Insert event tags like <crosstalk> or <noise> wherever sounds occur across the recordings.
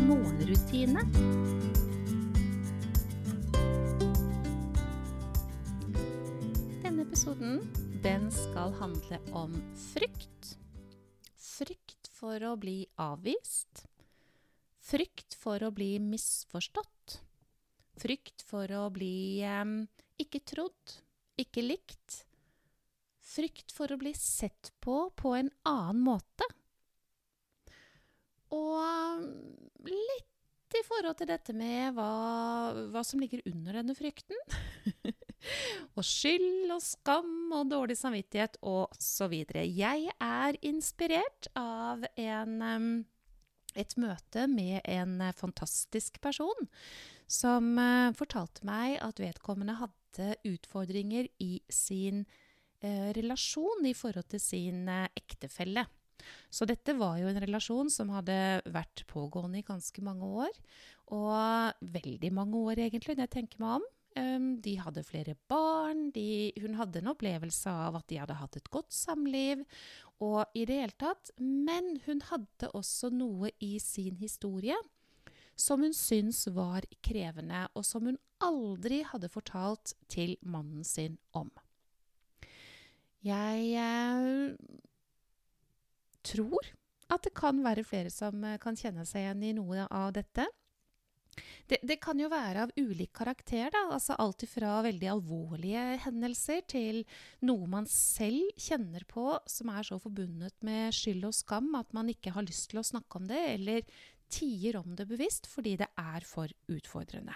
morgenrutine. Denne episoden den skal handle om frykt. Frykt for å bli avvist. Frykt for å bli misforstått. Frykt for å bli eh, ikke trodd, ikke likt frykt for å bli sett på på en annen måte. Og forhold til dette med hva, hva som ligger under denne frykten. <laughs> og skyld og skam og dårlig samvittighet og så videre. Jeg er inspirert av en, et møte med en fantastisk person som eh, fortalte meg at vedkommende hadde utfordringer i sin eh, relasjon i forhold til sin eh, ektefelle. Så dette var jo en relasjon som hadde vært pågående i ganske mange år. Og veldig mange år, egentlig, når jeg tenker meg om. Um, de hadde flere barn. De, hun hadde en opplevelse av at de hadde hatt et godt samliv. Og i det hele tatt. Men hun hadde også noe i sin historie som hun syntes var krevende, og som hun aldri hadde fortalt til mannen sin om. Jeg eh, tror at det kan være flere som eh, kan kjenne seg igjen i noe av dette. Det, det, kan jo være av ulik karakter. da, altså Alt fra veldig alvorlige hendelser til noe man selv kjenner på som er så forbundet med skyld og skam at man ikke har lyst til å snakke om det, eller tier om det bevisst fordi det er for utfordrende.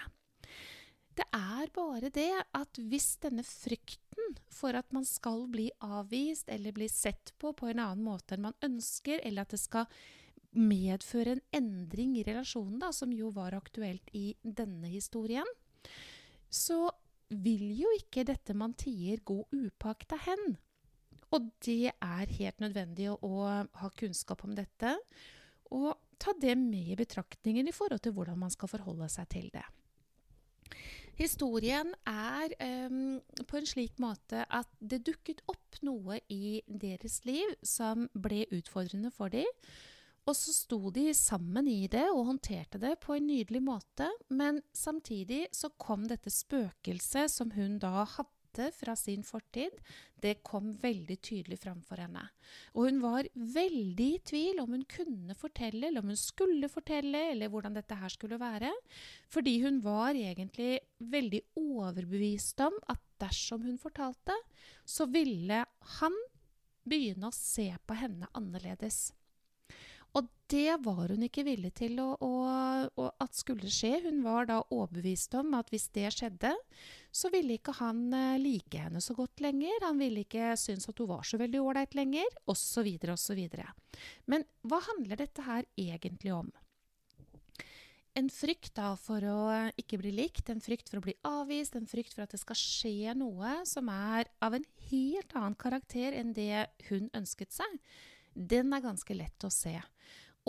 Det er bare det at hvis denne frykten for at man skal bli avvist eller bli sett på på en annen måte enn man ønsker, eller at det skal medføre en endring i relasjonen, da, som jo var aktuelt i denne historien, så vil jo ikke dette man tier, gå upakta hen. Og det er helt nødvendig å, å ha kunnskap om dette, og ta det med i betraktningen i forhold til hvordan man skal forholde seg til det. Historien er um, på en slik måte at det dukket opp noe i deres liv som ble utfordrende for dem. Og så sto de sammen i det og håndterte det på en nydelig måte. Men samtidig så kom dette spøkelset som hun da hadde hadde fra sin fortid, det kom veldig tydelig fram for henne. Og hun var veldig i tvil om hun kunne fortelle, eller om hun skulle fortelle, eller hvordan dette her skulle være. Fordi hun var egentlig veldig overbevist om at dersom hun fortalte, så ville han begynne å se på henne annerledes. Og det var hun ikke villig til å, å, å, at skulle skje. Hun var da overbevist om at hvis det skjedde, så ville ikke han uh, like henne så godt lenger. Han ville ikke synes at hun var så veldig ålreit lenger, osv., osv. Men hva handler dette her egentlig om? En frykt da for å ikke bli likt, en frykt for å bli avvist, en frykt for at det skal skje noe som er av en helt annen karakter enn det hun ønsket seg den er ganske lett å se.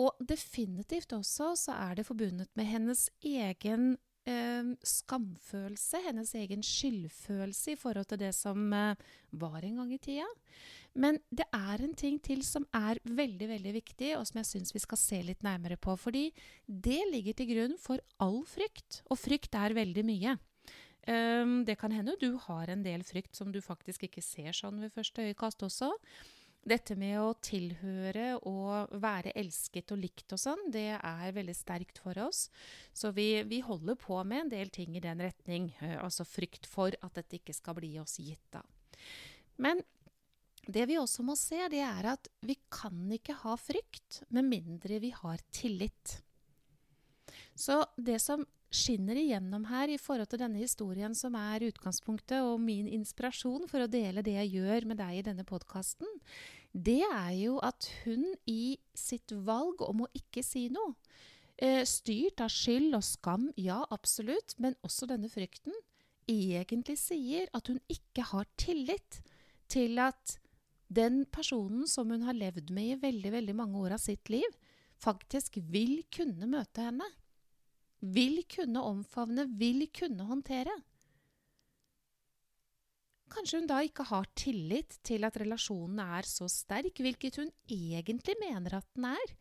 Og definitivt også så er det forbundet med hennes egen eh, skamfølelse, hennes egen skyldfølelse i forhold til det som eh, var en gang i tida. Men det er en ting til som er veldig veldig viktig, og som jeg syns vi skal se litt nærmere på. Fordi det ligger til grunn for all frykt, og frykt er veldig mye. Um, det kan hende du har en del frykt som du faktisk ikke ser sånn ved første øyekast også. Dette med å tilhøre og være elsket og likt og sånn, det er veldig sterkt for oss. Så vi, vi, holder på med en del ting i den retning. Altså frykt for at dette ikke skal bli oss gitt, da. Men det vi også må se, det er at vi kan ikke ha frykt med mindre vi har tillit. Så det som skinner igjennom her i forhold til denne historien som er utgangspunktet og min inspirasjon for å dele det jeg gjør med deg i denne podkasten, det er jo at hun i sitt valg om å ikke si noe Eh, styrt av skyld og skam, ja, absolutt, men også denne frykten egentlig sier at hun ikke har tillit til at den personen som hun har levd med i veldig, veldig mange år av sitt liv, faktisk vil kunne møte henne. Vil kunne omfavne, vil kunne håndtere. Kanskje hun da ikke har tillit til at relasjonen er så sterk, hvilket hun egentlig mener at den er.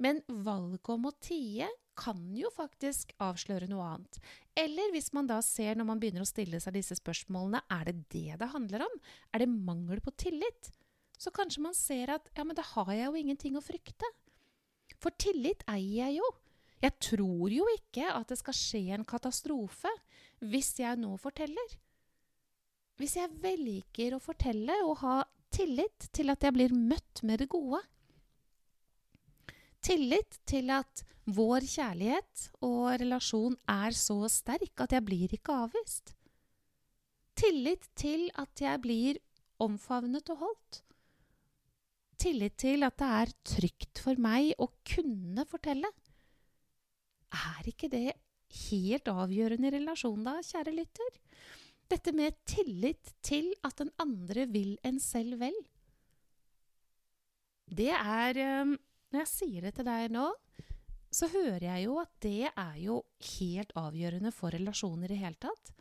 Men valget om å tie kan jo faktisk avsløre noe annet. Eller hvis man da ser, når man begynner å stille seg disse spørsmålene, er det det det handler om? Er det mangel på tillit? Så kanskje man ser at ja, men da har jeg jo ingenting å frykte. For tillit eier jeg jo. Jeg tror jo ikke at det skal skje en katastrofe hvis jeg nå forteller. Hvis jeg velger å fortelle og ha tillit til at jeg blir møtt med det gode, Tillit til at vår kjærlighet og relasjon er så sterk at jeg blir ikke avvist. Tillit til at jeg blir omfavnet og holdt. Tillit til at det er trygt for meg å kunne fortelle. Er ikke det helt avgjørende i relasjon, da, kjære lytter? Dette med tillit til at den andre vil en selv vel. Det er um, når jeg sier det til deg nå, så hører jeg jo at det er jo helt avgjørende for relasjoner i hele tatt.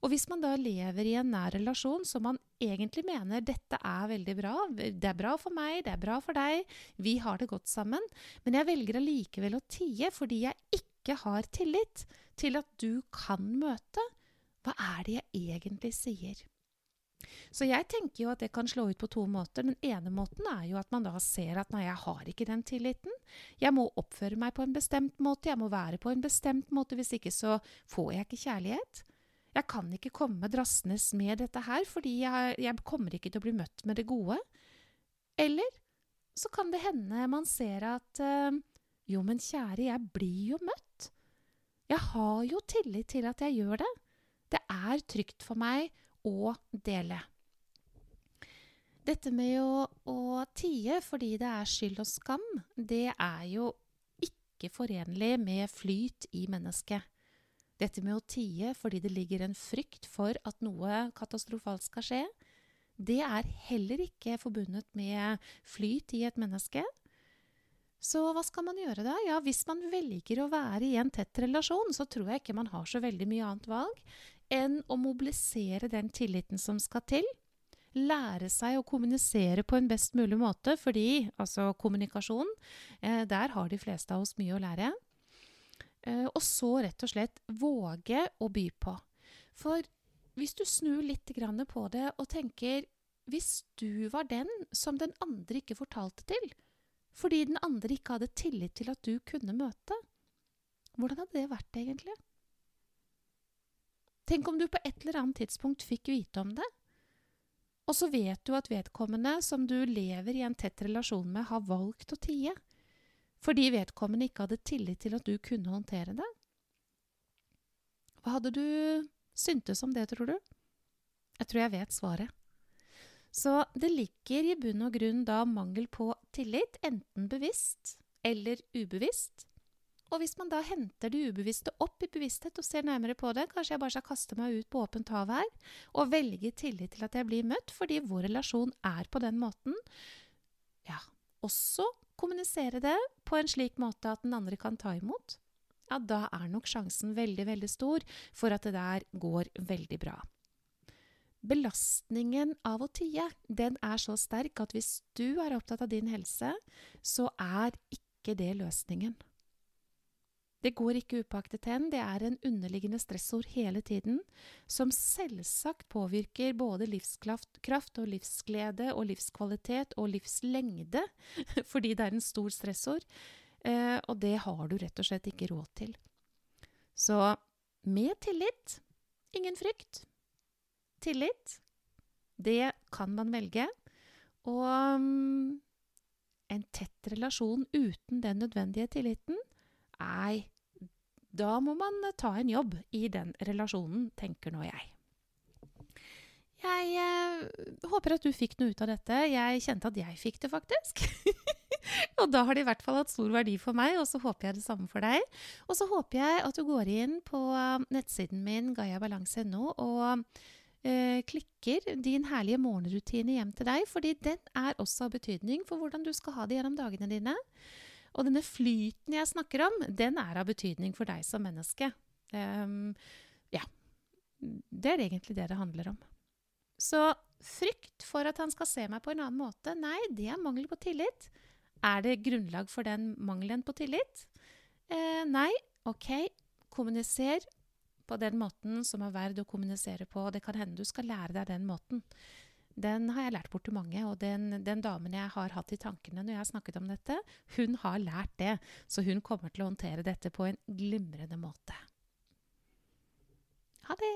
Og hvis man da lever i en nær relasjon som man egentlig mener dette er veldig bra, det er bra for meg, det er bra for deg, vi har det godt sammen, men jeg velger allikevel å tie fordi jeg ikke har tillit til at du kan møte, hva er det jeg egentlig sier? Så jeg tenker jo at det kan slå ut på to måter. Den ene måten er jo at man da ser at nei, jeg har ikke den tilliten. Jeg må oppføre meg på en bestemt måte, jeg må være på en bestemt måte, hvis ikke så får jeg ikke kjærlighet. Jeg kan ikke komme drassende med dette her, fordi jeg, jeg kommer ikke til å bli møtt med det gode. Eller så kan det hende man ser at øh, jo, men kjære, jeg blir jo møtt. Jeg har jo tillit til at jeg gjør det. Det er trygt for meg å dele. Dette med å, å, tie fordi det er skyld og skam, det er jo ikke forenlig med flyt i mennesket. Dette med å tie fordi det ligger en frykt for at noe katastrofalt skal skje, det er heller ikke forbundet med flyt i et menneske. Så hva skal man gjøre da? Ja, Hvis man velger å være i en tett relasjon, så tror jeg ikke man har så veldig mye annet valg enn å mobilisere den tilliten som skal til. Lære seg å kommunisere på en best mulig måte, fordi altså kommunikasjon, eh, der har de fleste av oss mye å lære. Eh, og så rett og slett våge å by på. For hvis du snur litt på det og tenker hvis du var den som den andre ikke fortalte til, fordi den andre ikke hadde tillit til at du kunne møte, hvordan hadde det vært egentlig? Tenk om du på et eller annet tidspunkt fikk vite om det, og så vet du at vedkommende som du lever i en tett relasjon med, har valgt å tie, fordi vedkommende ikke hadde tillit til at du kunne håndtere det. Hva hadde du syntes om det, tror du? Jeg tror jeg vet svaret. Så det ligger i bunn og grunn da mangel på tillit, enten bevisst eller ubevisst, og hvis man da henter det ubevisste opp i bevissthet og ser nærmere på det, kanskje jeg bare skal kaste meg ut på åpent hav her og velge tillit til at jeg blir møtt, fordi vår relasjon er på den måten. Ja, også kommunisere det på en slik måte at den andre kan ta imot. Ja, da er nok sjansen veldig, veldig stor for at det der går veldig bra. Belastningen av å tie, den er så sterk at hvis du er opptatt av din helse, så er ikke det løsningen. Det går ikke upaktet hen, det er en underliggende stressord hele tiden, som selvsagt påvirker både livskraft og livsglede og livskvalitet og livslengde, <laughs> fordi det er en stor stressord, eh, og det har du rett og slett ikke råd til. Så med tillit, ingen frykt. Tillit, det kan man velge. Og um, en tett relasjon uten den nødvendige tilliten Nei, da må man ta en jobb i den relasjonen, tenker nå jeg. Jeg eh, håper at du fikk noe ut av dette. Jeg kjente at jeg fikk det, faktisk. <laughs> og da har det i hvert fall hatt stor verdi for meg, og så håper jeg det samme for deg. Og så håper jeg at du går inn på um, nettsiden min gayabalanse.no og eh, klikker din herlige morgenrutine hjem til deg, fordi den er også av betydning for hvordan du skal ha det gjennom dagene dine. Og denne flyten jeg snakker om, den er av betydning for deg som menneske. Um, ja. Det er egentlig det det handler om. Så frykt for at han skal se meg på en annen måte, nei, det er mangel på tillit. Er det grunnlag for den mangelen på tillit? Eh, nei. OK, kommuniser på den måten som er verd å kommunisere på. Det kan hende du skal lære deg den måten. Den har jeg lært bort til mange, og den, den, damen jeg har hatt i tankene når jeg har snakket om dette, hun har lært det, så hun kommer til å håndtere dette på en glimrende måte. Ha det!